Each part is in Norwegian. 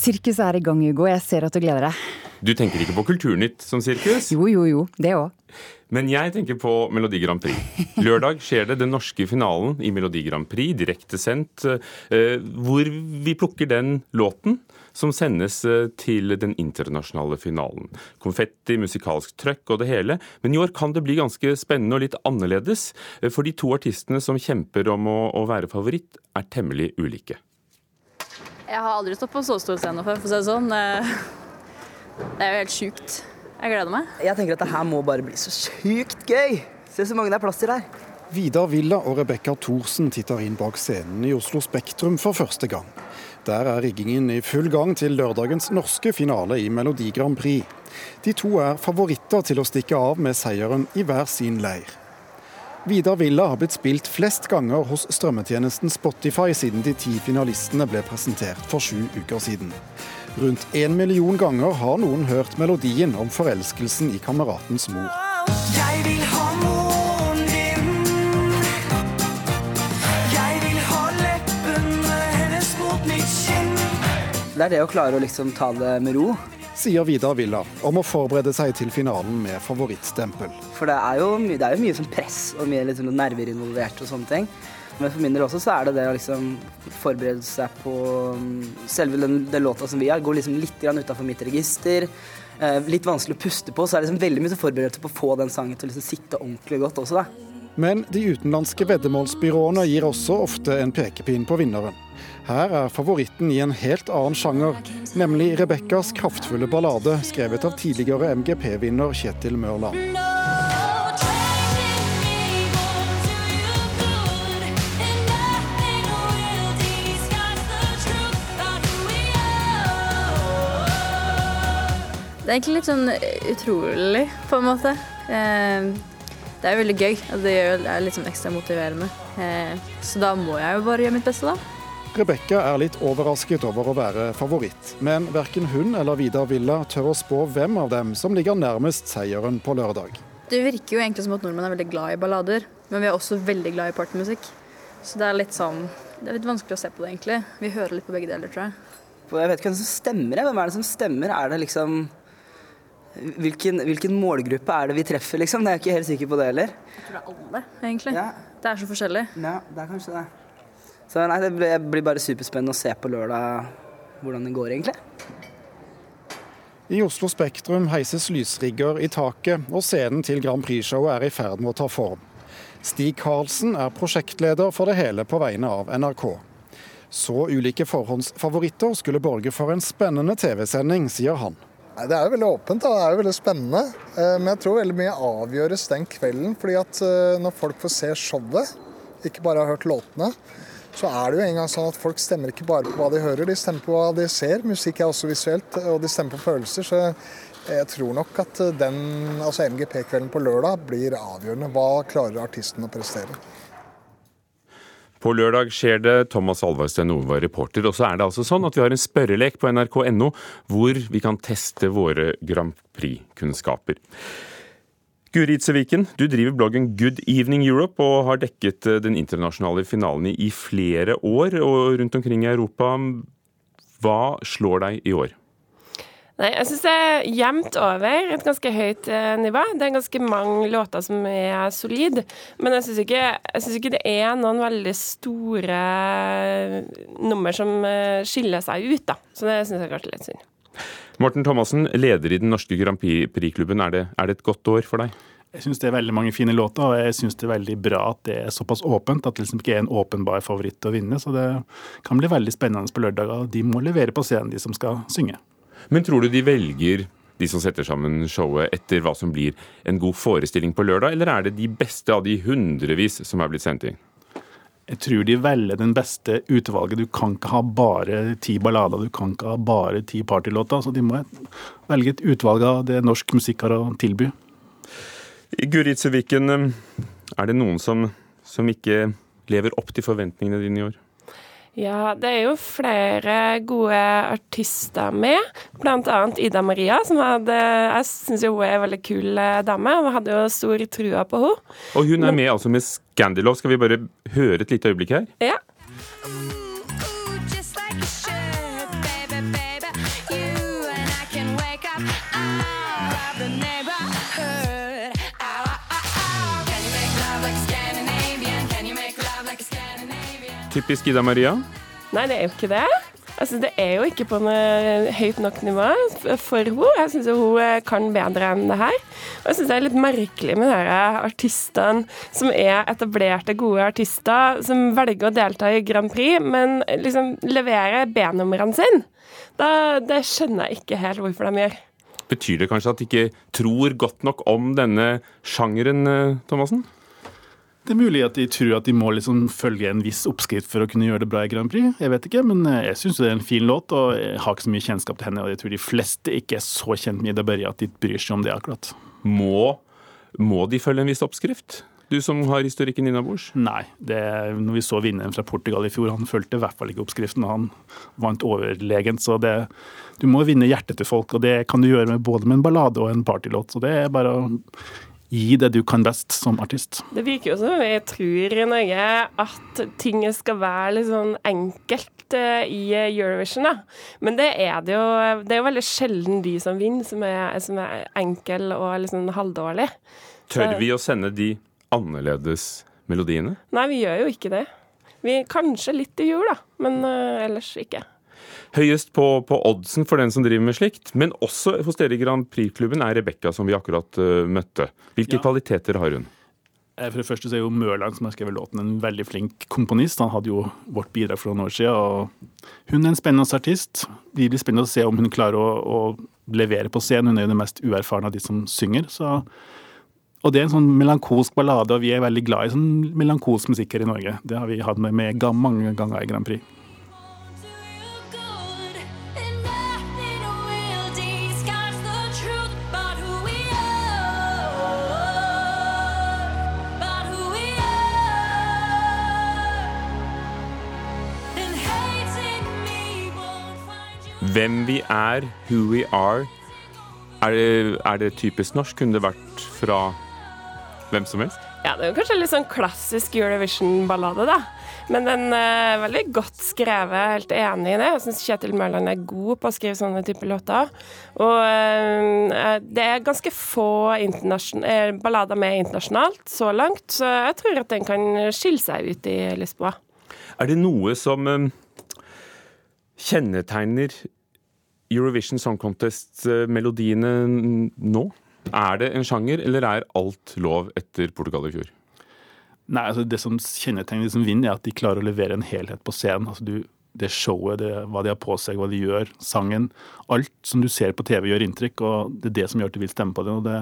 Sirkus er i gang, Hugo. Jeg ser at du gleder deg. Du tenker ikke på Kulturnytt som sirkus? Jo, jo, jo. Det òg. Men jeg tenker på Melodi Grand Prix. Lørdag skjer det den norske finalen i Melodi Grand Prix, direktesendt, eh, hvor vi plukker den låten som sendes eh, til den internasjonale finalen. Konfetti, musikalsk trøkk og det hele. Men i år kan det bli ganske spennende og litt annerledes, eh, for de to artistene som kjemper om å, å være favoritt, er temmelig ulike. Jeg har aldri stått på så stor scene før, for å si det sånn. Det er jo helt sjukt. Jeg gleder meg. Jeg tenker at det her må bare bli så sjukt gøy. Se så mange det er plass til her. Vidar Villa og Rebekka Thorsen titter inn bak scenen i Oslo Spektrum for første gang. Der er riggingen i full gang til lørdagens norske finale i Melodi Grand Prix. De to er favoritter til å stikke av med seieren i hver sin leir. Vidar Villa har blitt spilt flest ganger hos strømmetjenesten Spotify siden de ti finalistene ble presentert for sju uker siden. Rundt én million ganger har noen hørt melodien om forelskelsen i kameratens mor. Jeg vil ha moren din. Jeg vil ha leppene hennes mot mitt kinn. Det er det å klare å liksom ta det med ro sier Vidar Villa om å forberede seg til finalen med favorittstempel. For det er jo, det er jo mye som press og mye liksom nerver involvert og sånne ting. Men for min del også så er det det å liksom forberede seg på um, selve den, den låta som vi har. Går liksom litt utafor mitt register. Eh, litt vanskelig å puste på, så er det liksom veldig mye forberedelse på å få den sangen til å liksom sitte ordentlig godt også, da. Men de utenlandske veddemålsbyråene gir også ofte en pekepinn på vinneren. Her er favoritten i en helt annen sjanger, nemlig Rebekkas kraftfulle ballade, skrevet av tidligere MGP-vinner Kjetil Mørland. Det er egentlig litt sånn utrolig, på en måte. Eh, det er jo veldig gøy. Det er litt sånn ekstra motiverende. Eh, så da må jeg jo bare gjøre mitt beste, da. Rebekka er litt overrasket over å være favoritt, men verken hun eller Vidar Villa tør å spå hvem av dem som ligger nærmest seieren på lørdag. Det virker jo egentlig som at nordmenn er veldig glad i ballader, men vi er også veldig glad i partymusikk. Så det er litt sånn Det er litt vanskelig å se på det, egentlig. Vi hører litt på begge deler, tror jeg. Jeg vet ikke hvem som stemmer. Hvem er det som stemmer? Er det liksom Hvilken, hvilken, målgruppe er det vi treffer, liksom? Det er jeg ikke helt sikker på det heller. Jeg tror det er alle, egentlig. Ja. Det er så forskjellig. Ja, det er kanskje det. Så nei, det blir bare superspennende å se på lørdag hvordan det går, egentlig. I Oslo Spektrum heises lysrigger i taket, og scenen til Grand Prix-showet er i ferd med å ta form. Stig Karlsen er prosjektleder for det hele på vegne av NRK. Så ulike forhåndsfavoritter skulle borge for en spennende TV-sending, sier han. Det er jo veldig åpent, da. det er jo veldig spennende. Eh, men jeg tror veldig mye avgjøres den kvelden. fordi at eh, når folk får se showet, ikke bare har hørt låtene, så er det jo en gang sånn at folk stemmer ikke bare på hva de hører, de stemmer på hva de ser. Musikk er også visuelt, og de stemmer på følelser. Så jeg tror nok at den, altså MGP-kvelden på lørdag blir avgjørende. Hva klarer artisten å prestere? På lørdag skjer det. Thomas Alvarstein Ove var reporter. Og så er det altså sånn at vi har en spørrelek på nrk.no hvor vi kan teste våre Grand Prix-kunnskaper. Guri Itzeviken, du driver bloggen Good Evening Europe og har dekket eh, den internasjonale finalen i flere år og rundt omkring i Europa. Hva slår deg i år? Nei, jeg syns det er jevnt over et ganske høyt eh, nivå. Det er ganske mange låter som er solide. Men jeg syns ikke, ikke, det er noen veldig store nummer som eh, skiller seg ut, da. Så det syns jeg kanskje er litt synd. Morten Thomassen, leder i den norske Grand Prix-klubben. Er, er, det et godt år for deg? Jeg syns det er veldig mange fine låter, og jeg syns det er veldig bra at det er såpass åpent. At det liksom ikke er en åpenbar favoritt å vinne. Så det kan bli veldig spennende på lørdag. De må levere på scenen, de som skal synge. Men tror du de velger de som setter sammen showet, etter hva som blir en god forestilling på lørdag, eller er det de beste av de hundrevis som er blitt sendt inn? Jeg tror de velger den beste utvalget. Du kan ikke ha bare ti ballader, du kan ikke ha bare ti partylåter. Så de må velge et utvalg av det norsk musikk har å tilby. Guritzeviken, er det noen som, som ikke lever opp til forventningene dine i år? Ja, det er jo flere gode artister med. Annet Ida Maria, som hadde Jeg syns jo hun er en veldig kul eh, dame, og hadde jo stor trua på henne. Og hun er med altså med Scandilove. Skal vi bare høre et lite øyeblikk her? Ja. Typisk Ida Maria. Nei, det er jo ikke det. Altså, det er jo ikke på noe høyt nok nivå for henne. Jeg syns hun eh, kan bedre enn det her. Og jeg syns det er litt merkelig med disse artistene som er etablerte, gode artister, som velger å delta i Grand Prix, men liksom leverer B-numrene sine. Da, det skjønner jeg ikke helt hvorfor de gjør. Betyr det kanskje at de ikke tror godt nok om denne sjangeren, eh, Thomassen? Det er mulig at de tror at de må liksom følge en viss oppskrift for å kunne gjøre det bra i Grand Prix. Jeg vet ikke, men eh, jeg syns det er en fin låt, og jeg har ikke så mye kjennskap til henne. Og jeg tror de fleste ikke er så kjent med Ida Børje at de bryr seg om det akkurat. Må, må de følge en viss oppskrift? Du som har historikken innabords? Nei. Det, når vi så vinneren fra Portugal i fjor, han fulgte i hvert fall ikke oppskriften. Han vant overlegent. Så det, du må vinne hjertet til folk, og det kan du gjøre med både med en ballade og en partylåt. Så det er bare å gi det du kan best som artist. Det virker jo som vi tror i Norge at ting skal være litt sånn enkelt eh, i Eurovision, da. Men det er det jo Det er jo veldig sjelden de som vinner, som er, som er enkel og liksom halvdårlig. Tør vi å sende de annerledes melodiene? Nei, vi gjør jo ikke det. Vi Kanskje litt i jul, da, men uh, ellers ikke. Høyest på, på, oddsen for den som driver med slikt, men også hos dere i Grand Prix-klubben er Rebekka, som vi akkurat uh, møtte. Hvilke ja. kvaliteter har hun? Eh, for det første så er jo Mørland, som har skrevet låten, en veldig flink komponist. Han hadde jo vårt bidrag for noen år siden. og Hun er en spennende artist. Det blir spennende å se om hun klarer å, å levere på scenen. Hun er jo den mest uerfarne av de som synger. så og det er en sånn melankolsk ballade, og vi er veldig glad i sånn melankolsk musikk her i Norge. Det har vi hatt med, med mange ganger i Grand Prix. Hvem vi er, who we are. Er det, er det typisk norsk? Kunne det vært fra hvem som helst? Ja, det er jo kanskje litt sånn klassisk Eurovision-ballade, da. Men den er veldig godt skrevet, helt enig i det. Jeg syns Kjetil Mørland er god på å skrive sånne typer låter. Og uh, det er ganske få eh, ballader med internasjonalt så langt, så jeg tror at den kan skille seg ut i Lisboa. Er det noe som um, kjennetegner Eurovision Song Contest-melodiene nå? Er det en sjanger, eller er alt lov etter Portugal i fjor? Nei, altså Det som kjennetegner de som vinner, er at de klarer å levere en helhet på scenen. Altså du, det showet, det, hva de har på seg, hva de gjør, sangen. Alt som du ser på TV gjør inntrykk, og det er det som gjør at du vil stemme på det. det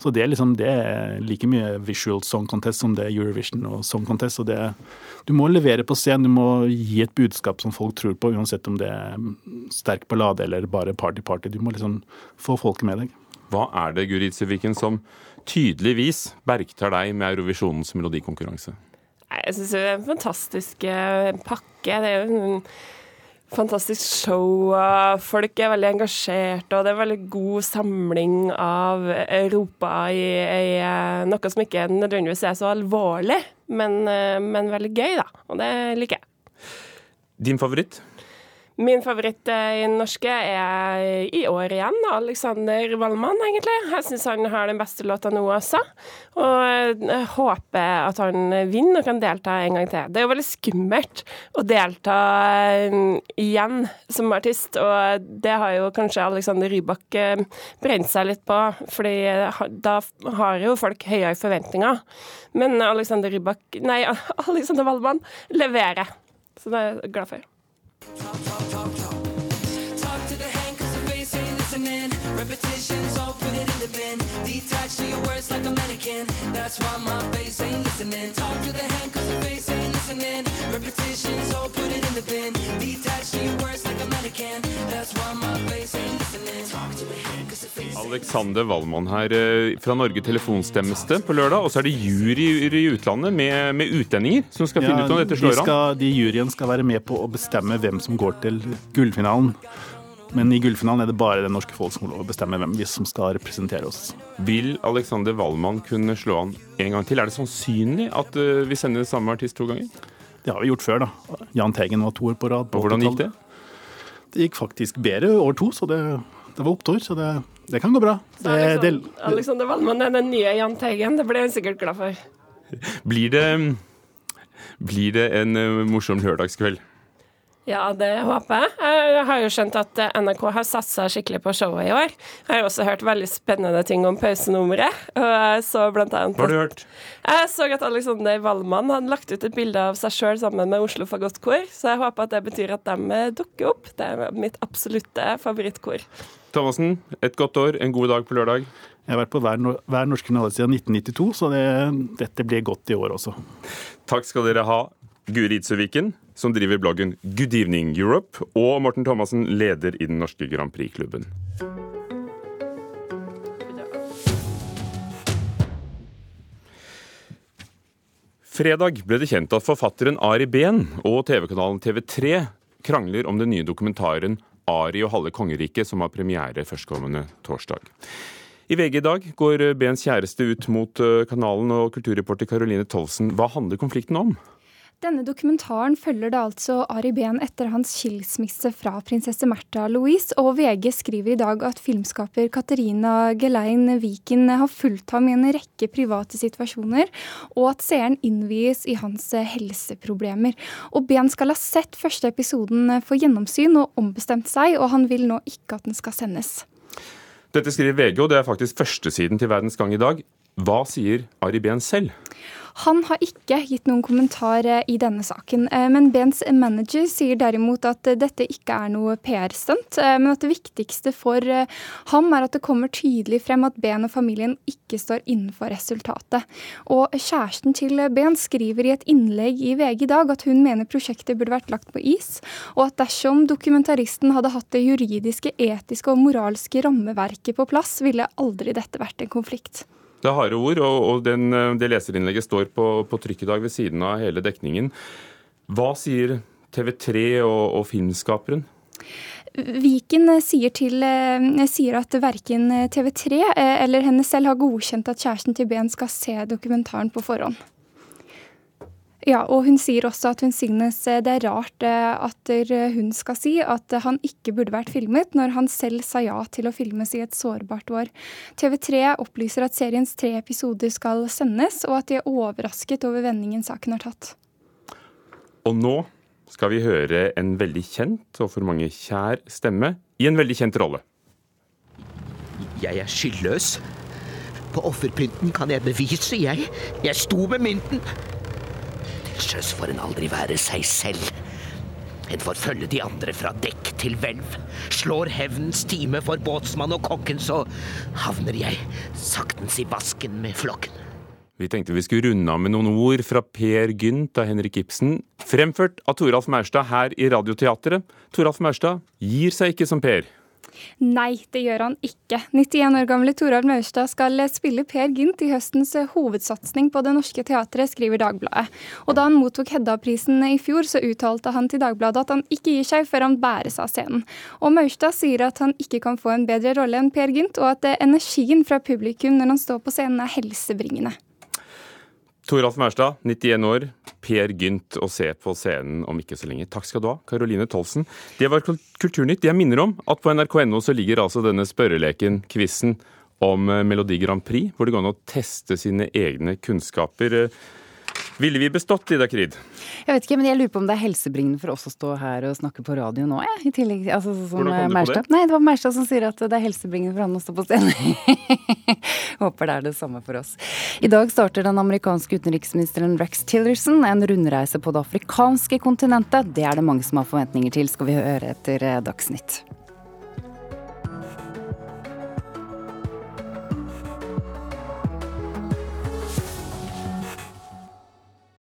så det er liksom det er like mye visual song contest som det er Eurovision og song contest. og det, Du må levere på scenen, du må gi et budskap som folk tror på, uansett om det er sterk ballade eller bare party-party. Du må liksom få folket med deg. Hva er det Guri Tsiviken, som tydeligvis bergtar deg med Eurovisjonens melodikonkurranse? Jeg syns det er en fantastisk eh, pakke. Det er jo en fantastisk show. Folk er veldig engasjerte, og det er en veldig god samling av Europa i, i eh, noe som ikke nødvendigvis er så alvorlig, men, eh, men veldig gøy, da. Og det liker jeg. Din favoritt? Min favoritt i den norske er i år igjen Alexander Wallmann, egentlig. Jeg syns han har den beste låta nå også. Og jeg håper at han vinner og kan delta en gang til. Det er jo veldig skummelt å delta eh, igjen som artist, og det har jo kanskje Alexander Rybak eh, brent seg litt på, fordi da har jo folk høyere forventninger. Men Alexander Rybak, nei, Alexander Wallmann leverer. Så det er jeg glad for. Talk, talk, talk, talk. Talk to the hand cause the face ain't listening. Repetitions, all put it in the bin. Detach to your words like a mannequin. That's why my face ain't listening. Talk to the hand cause the face ain't listening. Repetitions, all put it in the bin. Detach to your words like a mannequin. Alexander Wallmann her. Eh, fra Norge telefonstemmes det på lørdag. Og så er det juryer i utlandet med, med, utlendinger som skal finne ut om dette slår de an. De juryen skal være med på å bestemme hvem som går til gullfinalen. Men i gullfinalen er det bare det norske folk som må bestemme hvem vi som skal representere oss. Vil Alexander Wallmann kunne slå an en gang til? Er det sannsynlig at uh, vi sender samme artist to ganger? Det har vi gjort før, da. Jahn Teigen var to år på rad. På og hvordan gikk det? Det gikk faktisk bedre år to, så det, det var opptur. Så det, det, kan gå bra. Det, Alexander, Alexander Wallmann er den nye Jahn Teigen. Det blir jeg sikkert glad for. Blir det Blir det en eh, morsom lørdagskveld? Ja, det håper jeg. Jeg har jo skjønt at NRK har satsa skikkelig på showet i år. Jeg har også hørt veldig spennende ting om pausenummeret. Og jeg så blant annet Hva har du hørt? Jeg så at Alexander Wallmann hadde lagt ut et bilde av seg sjøl sammen med Oslo Fagottkor, så jeg håper at det betyr at de dukker opp. Det er mitt absolutte favorittkor. Thomassen, et godt år, en god dag på lørdag. Jeg har vært på hver, hver norske finale siden 1992, så det, dette blir godt i år også. Takk skal dere ha, Guri Idsøviken, som driver bloggen Good Evening Europe, og Morten Thomassen, leder i den norske Grand Prix-klubben. Fredag ble det kjent at forfatteren Ari Behn og TV-kanalen TV3 krangler om den nye dokumentaren Ari og halve kongeriket, som har premiere førstkommende torsdag. I VG i dag går Behns kjæreste ut mot eh, kanalen, og kulturreporter Caroline Tolvsen, hva handler konflikten om? Denne dokumentaren følger da altså Ari Behn etter hans skilsmisse fra prinsesse Märtha Louise, og VG skriver i dag at filmskaper Katarina Gelein Viken har fulgt ham i en rekke private situasjoner, og at seeren innvies i hans helseproblemer. Og Behn skal ha sett første episoden for gjennomsyn og ombestemt seg, og han vil nå ikke at den skal sendes. Dette skriver VG, og det er faktisk førstesiden til Verdens Gang i dag. Hva sier Ari Behn selv? Han har ikke gitt noen kommentar eh, i denne saken, eh, men Bens manager sier derimot at eh, dette ikke er noe PR-stunt, men at det viktigste for ham er at det kommer tydelig frem at Ben og familien ikke står innenfor resultatet. Og kjæresten til Ben skriver i et innlegg i VG i dag at hun mener prosjektet burde vært lagt på is, og at dersom dokumentaristen hadde hatt det juridiske, etiske og moralske rammeverket på plass, ville aldri dette vært en konflikt. Det er harde ord, og, og den, eh, det leserinnlegget står på, på trykk i dag ved siden av hele dekningen. Hva sier TV3 og, og filmskaperen? Viken sier, til, eh, sier at verken TV3 eh, eller henne selv har godkjent at kjæresten til Ben skal se dokumentaren på forhånd. Ja, og hun sier også at hun synes det er rart eh, at hun skal si at han ikke burde vært filmet, når han selv sa ja til å filmes i et sårbart år. TV3 opplyser at seriens tre episoder skal sendes, og at de er overrasket over vendingen saken har tatt. Og nå skal vi høre en veldig kjent og for mange kjær stemme i en veldig kjent rolle. Jeg er skyldløs. På offerpynten kan jeg bevise, jeg. Jeg sto med mynten sjøs får en aldri være seg selv. En får følge de andre fra dekk til hvelv. Slår hevnens time for båtsmann og kokken, så havner jeg saktens i vasken med flokken. Vi tenkte vi skulle runde av med noen ord fra Per Gynt av Henrik Ibsen, fremført av Toralf Maurstad her i Radioteatret. Toralf Maurstad gir seg ikke som Per. Nei, det gjør han ikke. 91 år gamle Torald Maurstad skal spille Per Gynt i høstens hovedsatsing på Det Norske Teatret, skriver Dagbladet. Og da han mottok Hedda-prisen i fjor, så uttalte han til Dagbladet at han ikke gir seg før han bæres av scenen. Og Maurstad sier at han ikke kan få en bedre rolle enn Per Gynt, og at energien fra publikum når han står på scenen er helsebringende. Toralf Maurstad, 91 år. Per Gynt å se på scenen om ikke så lenge. Takk skal du ha, Karoline Tolsen. Det var Kulturnytt. Jeg minner om at på nrk.no så ligger altså denne spørreleken, quizen, om Melodi Grand Prix, hvor det går an å teste sine egne kunnskaper. Ville vi bestått, Ida Krid? Jeg vet ikke, men jeg lurer på om det er helsebringende for oss å stå her og snakke på radio nå, jeg. I tillegg, altså, som Hvordan kom du på det? Nei, det var Merstad som sier at det er helsebringende for han å stå på scenen. Håper det er det samme for oss. I dag starter den amerikanske utenriksministeren Rex Tillerson en rundreise på det afrikanske kontinentet. Det er det mange som har forventninger til, skal vi høre etter eh, Dagsnytt.